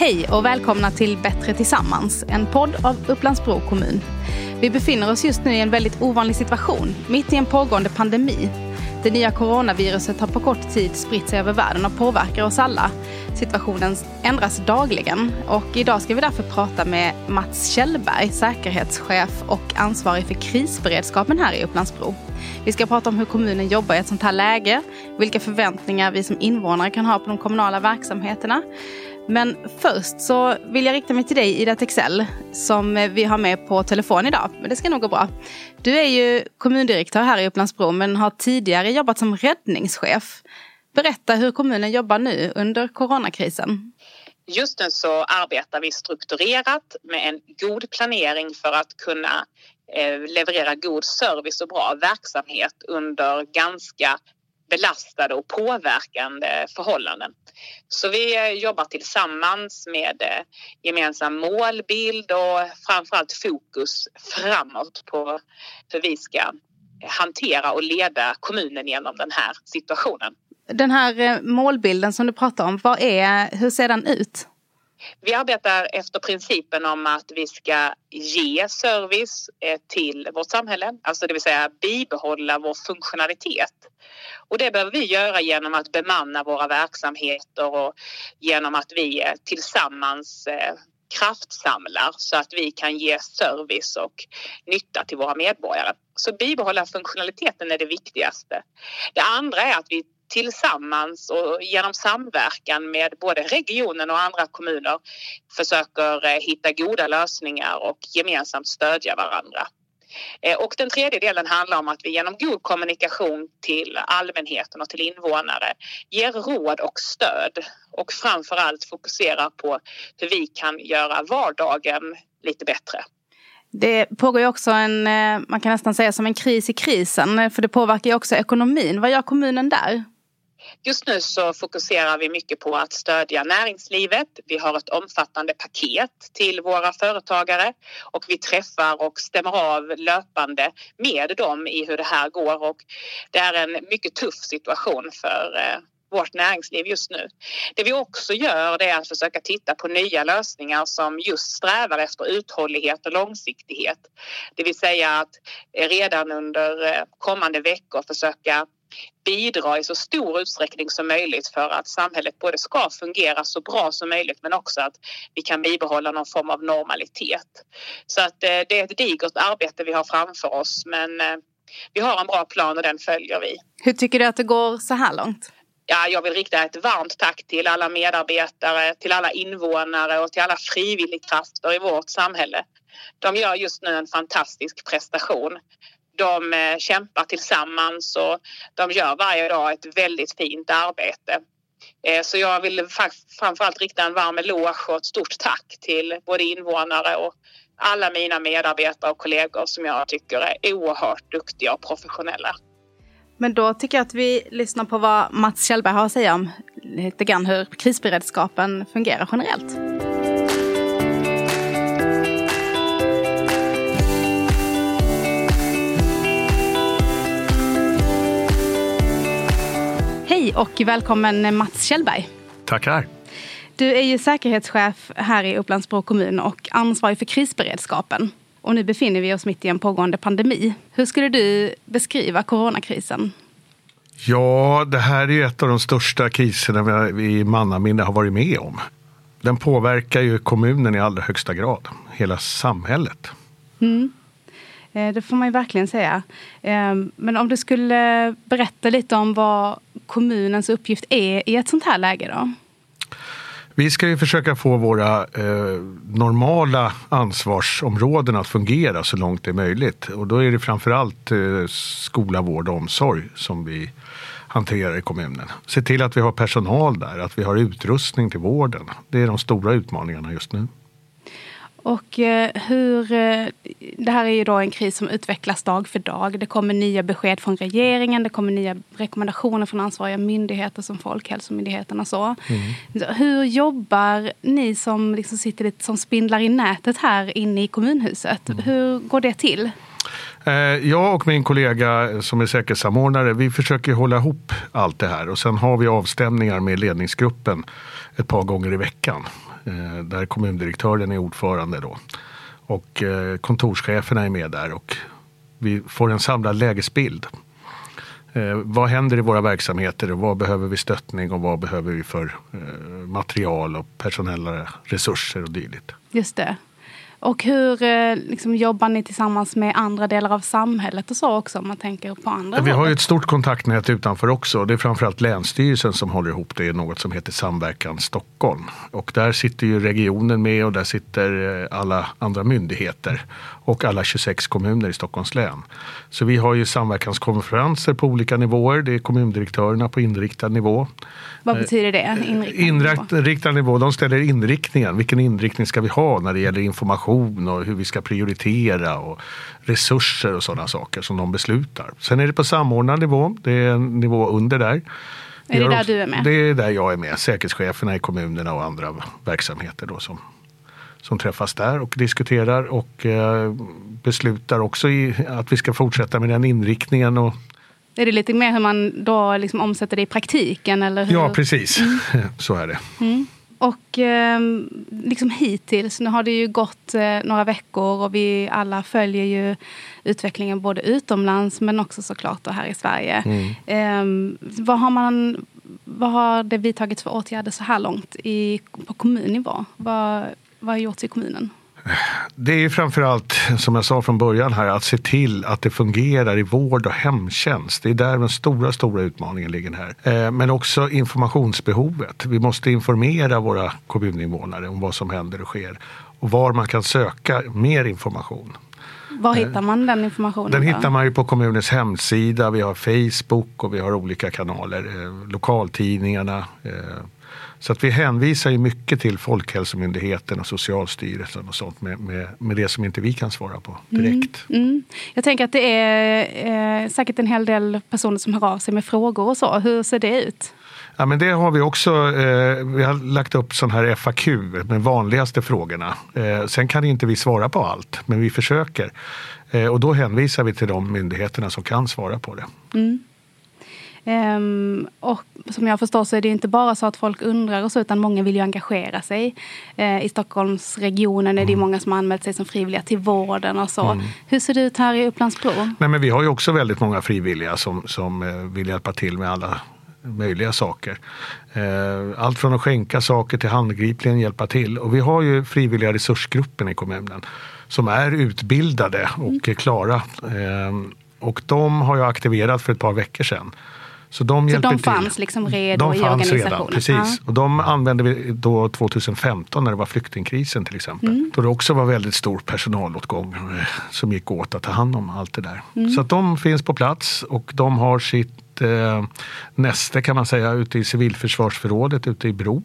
Hej och välkomna till Bättre tillsammans, en podd av Upplands-Bro kommun. Vi befinner oss just nu i en väldigt ovanlig situation, mitt i en pågående pandemi. Det nya coronaviruset har på kort tid spritt sig över världen och påverkar oss alla. Situationen ändras dagligen och idag ska vi därför prata med Mats Kjellberg, säkerhetschef och ansvarig för krisberedskapen här i Upplands-Bro. Vi ska prata om hur kommunen jobbar i ett sånt här läge, vilka förväntningar vi som invånare kan ha på de kommunala verksamheterna men först så vill jag rikta mig till dig Ida Texell som vi har med på telefon idag. Men det ska nog gå bra. Du är ju kommundirektör här i Upplandsbro men har tidigare jobbat som räddningschef. Berätta hur kommunen jobbar nu under coronakrisen. Just nu så arbetar vi strukturerat med en god planering för att kunna eh, leverera god service och bra verksamhet under ganska belastade och påverkande förhållanden. Så vi eh, jobbar tillsammans med eh, gemensam målbild och framförallt fokus framåt på hur vi ska hantera och leda kommunen genom den här situationen. Den här eh, målbilden som du pratar om, vad är, hur ser den ut? Vi arbetar efter principen om att vi ska ge service eh, till vårt samhälle, alltså det vill säga bibehålla vår funktionalitet. Och det behöver vi göra genom att bemanna våra verksamheter och genom att vi tillsammans eh, kraftsamlar så att vi kan ge service och nytta till våra medborgare. Så bibehålla funktionaliteten är det viktigaste. Det andra är att vi tillsammans och genom samverkan med både regionen och andra kommuner försöker eh, hitta goda lösningar och gemensamt stödja varandra. Eh, och den tredje delen handlar om att vi genom god kommunikation till allmänheten och till invånare ger råd och stöd och framför allt fokuserar på hur vi kan göra vardagen lite bättre. Det pågår ju också en, eh, man kan nästan säga som en kris i krisen, för det påverkar ju också ekonomin. Vad gör kommunen där? Just nu så fokuserar vi mycket på att stödja näringslivet. Vi har ett omfattande paket till våra företagare och vi träffar och stämmer av löpande med dem i hur det här går och det är en mycket tuff situation för eh, vårt näringsliv just nu. Det vi också gör det är att försöka titta på nya lösningar som just strävar efter uthållighet och långsiktighet. Det vill säga att redan under eh, kommande veckor försöka bidra i så stor utsträckning som möjligt för att samhället både ska fungera så bra som möjligt men också att vi kan bibehålla någon form av normalitet. Så att eh, det är ett digert arbete vi har framför oss men eh, vi har en bra plan och den följer vi. Hur tycker du att det går så här långt? Ja, jag vill rikta ett varmt tack till alla medarbetare, till alla invånare och till alla frivilligkrafter i vårt samhälle. De gör just nu en fantastisk prestation de eh, kämpar tillsammans och de gör varje dag ett väldigt fint arbete. Eh, så jag vill framförallt rikta en varm eloge och ett stort tack till både invånare och alla mina medarbetare och kollegor som jag tycker är oerhört duktiga och professionella. Men då tycker jag att vi lyssnar på vad Mats Kjellberg har att säga om lite grann hur krisberedskapen fungerar generellt. Hej och välkommen Mats Kjellberg. Tackar. Du är ju säkerhetschef här i Upplands-Bro kommun och ansvarig för krisberedskapen. Och nu befinner vi oss mitt i en pågående pandemi. Hur skulle du beskriva coronakrisen? Ja, det här är ett av de största kriserna vi i mannaminne har varit med om. Den påverkar ju kommunen i allra högsta grad, hela samhället. Mm. Eh, det får man ju verkligen säga. Eh, men om du skulle berätta lite om vad kommunens uppgift är i ett sånt här läge då? Vi ska ju försöka få våra eh, normala ansvarsområden att fungera så långt det är möjligt. Och då är det framförallt eh, skola, vård och omsorg som vi hanterar i kommunen. Se till att vi har personal där, att vi har utrustning till vården. Det är de stora utmaningarna just nu. Och eh, hur, eh, det här är ju då en kris som utvecklas dag för dag. Det kommer nya besked från regeringen, det kommer nya rekommendationer från ansvariga myndigheter som Folkhälsomyndigheten och så. Mm. Hur jobbar ni som liksom sitter lite som spindlar i nätet här inne i kommunhuset? Mm. Hur går det till? Eh, jag och min kollega som är säkerhetssamordnare, vi försöker hålla ihop allt det här och sen har vi avstämningar med ledningsgruppen ett par gånger i veckan eh, där kommundirektören är ordförande då. Och eh, kontorscheferna är med där och vi får en samlad lägesbild. Eh, vad händer i våra verksamheter och vad behöver vi stöttning och vad behöver vi för eh, material och personella resurser och dylikt. Just det. Och hur eh, liksom, jobbar ni tillsammans med andra delar av samhället och så också om man tänker på andra Vi har ju ett stort kontaktnät utanför också. Det är framförallt Länsstyrelsen som håller ihop det i något som heter Samverkan Stockholm. Och där sitter ju regionen med och där sitter eh, alla andra myndigheter och alla 26 kommuner i Stockholms län. Så vi har ju samverkanskonferenser på olika nivåer. Det är kommundirektörerna på inriktad nivå. Vad betyder det? Inriktad, inriktad nivå? De ställer inriktningen. Vilken inriktning ska vi ha när det gäller information och hur vi ska prioritera och resurser och sådana saker som de beslutar. Sen är det på samordnad nivå. Det är en nivå under där. Är det där du är med? Det är där jag är med. Säkerhetscheferna i kommunerna och andra verksamheter då som som träffas där och diskuterar och eh, beslutar också i, att vi ska fortsätta med den inriktningen. Och, är det lite mer hur man då liksom omsätter det i praktiken? Eller hur? Ja, precis. Mm. Så är det. Mm. Och eh, liksom hittills, nu har det ju gått eh, några veckor och vi alla följer ju utvecklingen både utomlands men också såklart här i Sverige. Mm. Eh, vad, har man, vad har det vidtagits för åtgärder så här långt i, på kommunnivå? Vad, vad har gjorts i kommunen? Det är framförallt, som jag sa från början här, att se till att det fungerar i vård och hemtjänst. Det är där den stora, stora utmaningen ligger här. Eh, men också informationsbehovet. Vi måste informera våra kommuninvånare om vad som händer och sker och var man kan söka mer information. Var hittar man den informationen? Den då? hittar man ju på kommunens hemsida. Vi har Facebook och vi har olika kanaler. Eh, lokaltidningarna. Eh, så att vi hänvisar ju mycket till Folkhälsomyndigheten och Socialstyrelsen och sånt med, med, med det som inte vi kan svara på direkt. Mm, mm. Jag tänker att det är eh, säkert en hel del personer som hör av sig med frågor och så. Hur ser det ut? Ja, men det har vi också. Eh, vi har lagt upp sån här FAQ med vanligaste frågorna. Eh, sen kan inte vi svara på allt, men vi försöker. Eh, och då hänvisar vi till de myndigheterna som kan svara på det. Mm. Um, och som jag förstår så är det inte bara så att folk undrar och så, utan många vill ju engagera sig. Uh, I Stockholmsregionen är det mm. många som har anmält sig som frivilliga till vården och så. Mm. Hur ser det ut här i Upplandsbro? Nej, men vi har ju också väldigt många frivilliga som, som uh, vill hjälpa till med alla möjliga saker. Uh, allt från att skänka saker till handgripligen hjälpa till. Och vi har ju frivilliga resursgruppen i kommunen som är utbildade och mm. klara. Ehm, och de har jag aktiverat för ett par veckor sedan. Så de, så de fanns till. liksom redo de i organisationen? Redan, precis. Ja. Och de använde vi då 2015 när det var flyktingkrisen till exempel. Mm. Då det också var väldigt stor personalåtgång eh, som gick åt att ta hand om allt det där. Mm. Så att de finns på plats och de har sitt eh, näste kan man säga ute i civilförsvarsförrådet ute i Bro.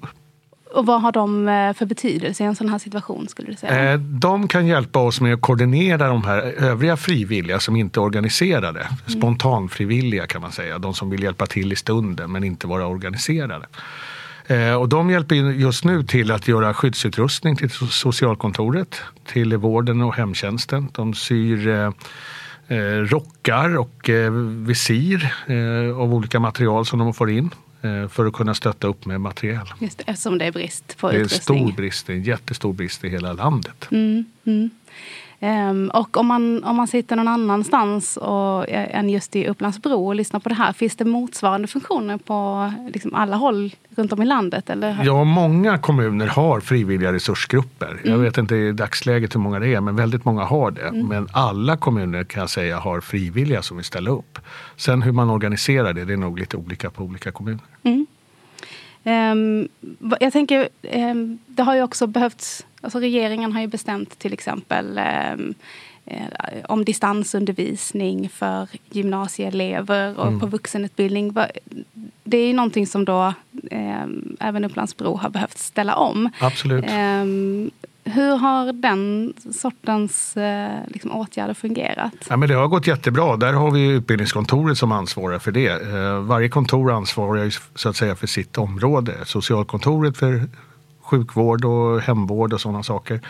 Och vad har de eh, för betydelse i en sån här situation? skulle du säga? Eh, de kan hjälpa oss med att koordinera de här övriga frivilliga som inte är organiserade. Mm. Spontanfrivilliga kan man säga. De som vill hjälpa till i stunden men inte vara organiserade. Eh, och de hjälper just nu till att göra skyddsutrustning till socialkontoret, till vården och hemtjänsten. De syr rockar och eh, visir eh, av olika material som de får in. Eh, för att kunna stötta upp med material. Just det, eftersom det är brist på utrustning. Det är en stor brist, en jättestor brist i hela landet. Mm, mm. Um, och om man, om man sitter någon annanstans och, eh, än just i Upplandsbro och lyssnar på det här, finns det motsvarande funktioner på liksom alla håll runt om i landet? Eller? Ja, många kommuner har frivilliga resursgrupper. Mm. Jag vet inte i dagsläget hur många det är, men väldigt många har det. Mm. Men alla kommuner kan jag säga har frivilliga som vill ställa upp. Sen hur man organiserar det, det är nog lite olika på olika kommuner. Mm. Um, jag tänker, um, det har ju också behövts Alltså regeringen har ju bestämt till exempel ehm, eh, om distansundervisning för gymnasieelever och mm. på vuxenutbildning. Det är ju någonting som då eh, även Upplandsbro har behövt ställa om. Absolut. Eh, hur har den sortens eh, liksom, åtgärder fungerat? Ja, men det har gått jättebra. Där har vi utbildningskontoret som ansvarar för det. Eh, varje kontor ansvarar så att säga för sitt område. Socialkontoret för sjukvård och hemvård och sådana saker.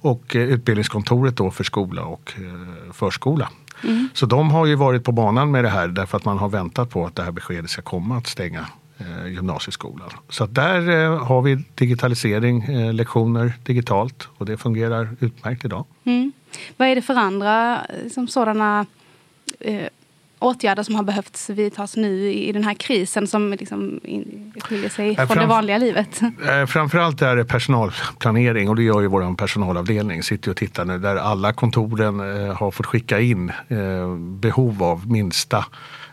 Och eh, utbildningskontoret då för skola och eh, förskola. Mm. Så de har ju varit på banan med det här därför att man har väntat på att det här beskedet ska komma att stänga eh, gymnasieskolan. Så där har vi digitalisering, lektioner digitalt och det fungerar utmärkt idag. Mm. Vad är det för andra liksom, sådana åtgärder som har behövt vidtas nu i den här krisen som liksom skiljer sig från det vanliga livet? Framförallt är det personalplanering och det gör ju vår personalavdelning. Sitter och tittar nu där alla kontoren har fått skicka in behov av minsta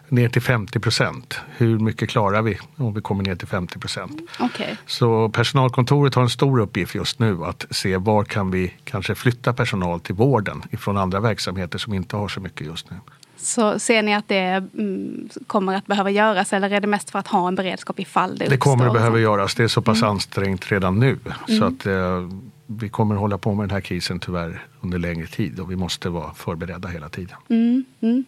ner till 50 procent. Hur mycket klarar vi om vi kommer ner till 50 procent? Okay. Så personalkontoret har en stor uppgift just nu att se var kan vi kanske flytta personal till vården ifrån andra verksamheter som inte har så mycket just nu. Så ser ni att det mm, kommer att behöva göras eller är det mest för att ha en beredskap ifall det Det kommer att behöva göras. Det är så pass mm. ansträngt redan nu. Mm. Så att eh, vi kommer att hålla på med den här krisen tyvärr under längre tid och vi måste vara förberedda hela tiden. Mm, mm.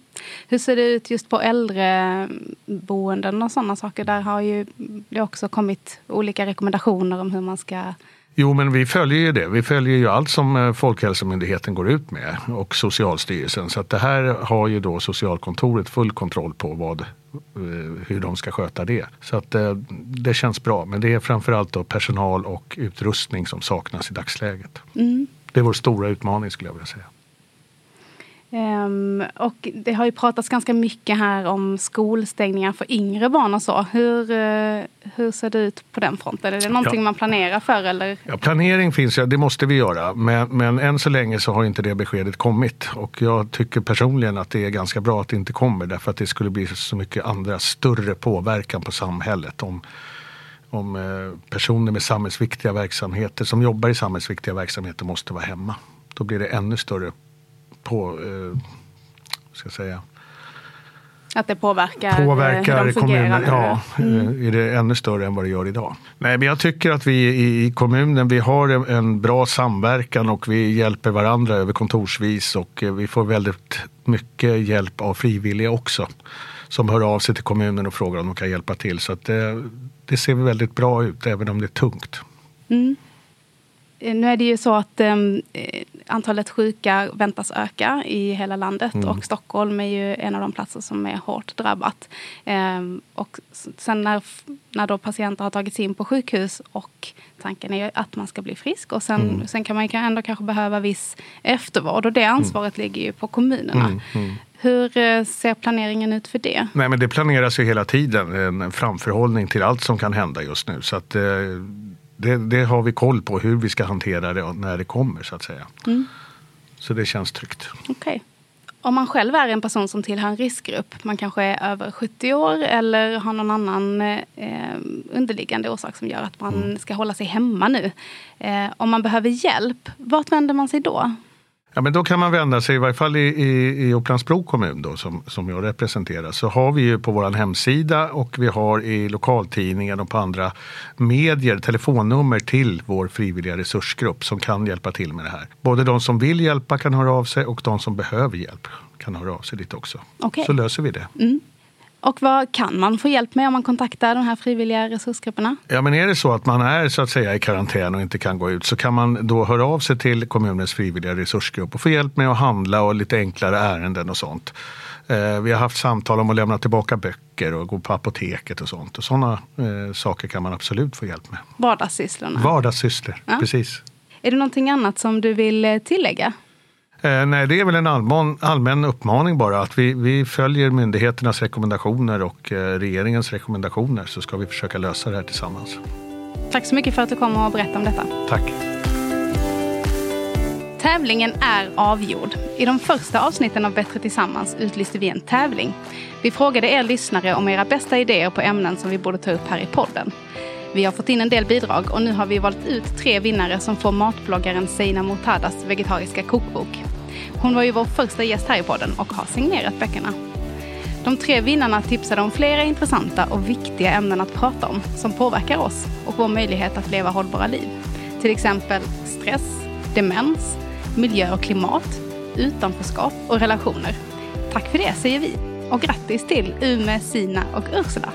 Hur ser det ut just på äldreboenden och sådana saker? Där har ju det också kommit olika rekommendationer om hur man ska Jo, men vi följer ju det. Vi följer ju allt som eh, Folkhälsomyndigheten går ut med och Socialstyrelsen. Så att det här har ju då socialkontoret full kontroll på vad, eh, hur de ska sköta det. Så att eh, det känns bra. Men det är framförallt då personal och utrustning som saknas i dagsläget. Mm. Det är vår stora utmaning skulle jag vilja säga. Um, och det har ju pratats ganska mycket här om skolstängningar för yngre barn och så. Hur, uh, hur ser det ut på den fronten? Är det någonting ja. man planerar för? Eller? Ja, planering finns ja, det måste vi göra. Men, men än så länge så har inte det beskedet kommit. Och jag tycker personligen att det är ganska bra att det inte kommer. Därför att det skulle bli så mycket andra större påverkan på samhället. Om, om eh, personer med samhällsviktiga verksamheter som jobbar i samhällsviktiga verksamheter måste vara hemma. Då blir det ännu större på, eh, ska jag säga, att det påverkar, påverkar hur de kommunen. Ja, mm. Eh, är det ännu större än vad det gör idag. Nej, men jag tycker att vi i kommunen vi har en bra samverkan och vi hjälper varandra över kontorsvis och eh, vi får väldigt mycket hjälp av frivilliga också. Som hör av sig till kommunen och frågar om de kan hjälpa till. Så det, det ser väldigt bra ut även om det är tungt. Mm. Nu är det ju så att um, antalet sjuka väntas öka i hela landet mm. och Stockholm är ju en av de platser som är hårt drabbat. Um, och sen när, när då patienter har tagits in på sjukhus och tanken är ju att man ska bli frisk och sen, mm. sen kan man ändå kanske behöva viss eftervård och det mm. ansvaret mm. ligger ju på kommunerna. Mm, mm. Hur eh, ser planeringen ut för det? Nej, men det planeras ju hela tiden, en framförhållning till allt som kan hända just nu. Så att, eh, det, det, har vi koll på hur vi ska hantera det när det kommer så att säga. Mm. Så det känns tryggt. Okay. Om man själv är en person som tillhör en riskgrupp, man kanske är över 70 år eller har någon annan eh, underliggande orsak som gör att man mm. ska hålla sig hemma nu. Eh, om man behöver hjälp, vart vänder man sig då? Ja, men då kan man vända sig, i varje fall i, i, i Upplands-Bro kommun då, som, som jag representerar, så har vi ju på vår hemsida och vi har i lokaltidningen och på andra medier telefonnummer till vår frivilliga resursgrupp som kan hjälpa till med det här. Både de som vill hjälpa kan höra av sig och de som behöver hjälp kan höra av sig dit också. Okay. Så löser vi det. Mm. Och vad kan man få hjälp med om man kontaktar de här frivilliga resursgrupperna? Ja, men är det så att man är så att säga i karantän och inte kan gå ut så kan man då höra av sig till kommunens frivilliga resursgrupp och få hjälp med att handla och lite enklare ärenden och sånt. Eh, vi har haft samtal om att lämna tillbaka böcker och gå på apoteket och sånt. Och sådana eh, saker kan man absolut få hjälp med. Vardagssysslorna? Vardagssysslor, ja. precis. Är det någonting annat som du vill eh, tillägga? Eh, nej, det är väl en allmän, allmän uppmaning bara att vi, vi följer myndigheternas rekommendationer och eh, regeringens rekommendationer så ska vi försöka lösa det här tillsammans. Tack så mycket för att du kom och berättade om detta. Tack. Tävlingen är avgjord. I de första avsnitten av Bättre Tillsammans utlyste vi en tävling. Vi frågade er lyssnare om era bästa idéer på ämnen som vi borde ta upp här i podden. Vi har fått in en del bidrag och nu har vi valt ut tre vinnare som får matbloggaren Seina Mortadas vegetariska kokbok. Hon var ju vår första gäst här i podden och har signerat böckerna. De tre vinnarna tipsade om flera intressanta och viktiga ämnen att prata om som påverkar oss och vår möjlighet att leva hållbara liv. Till exempel stress, demens, miljö och klimat, utanförskap och relationer. Tack för det säger vi och grattis till Ume, Sina och Ursula.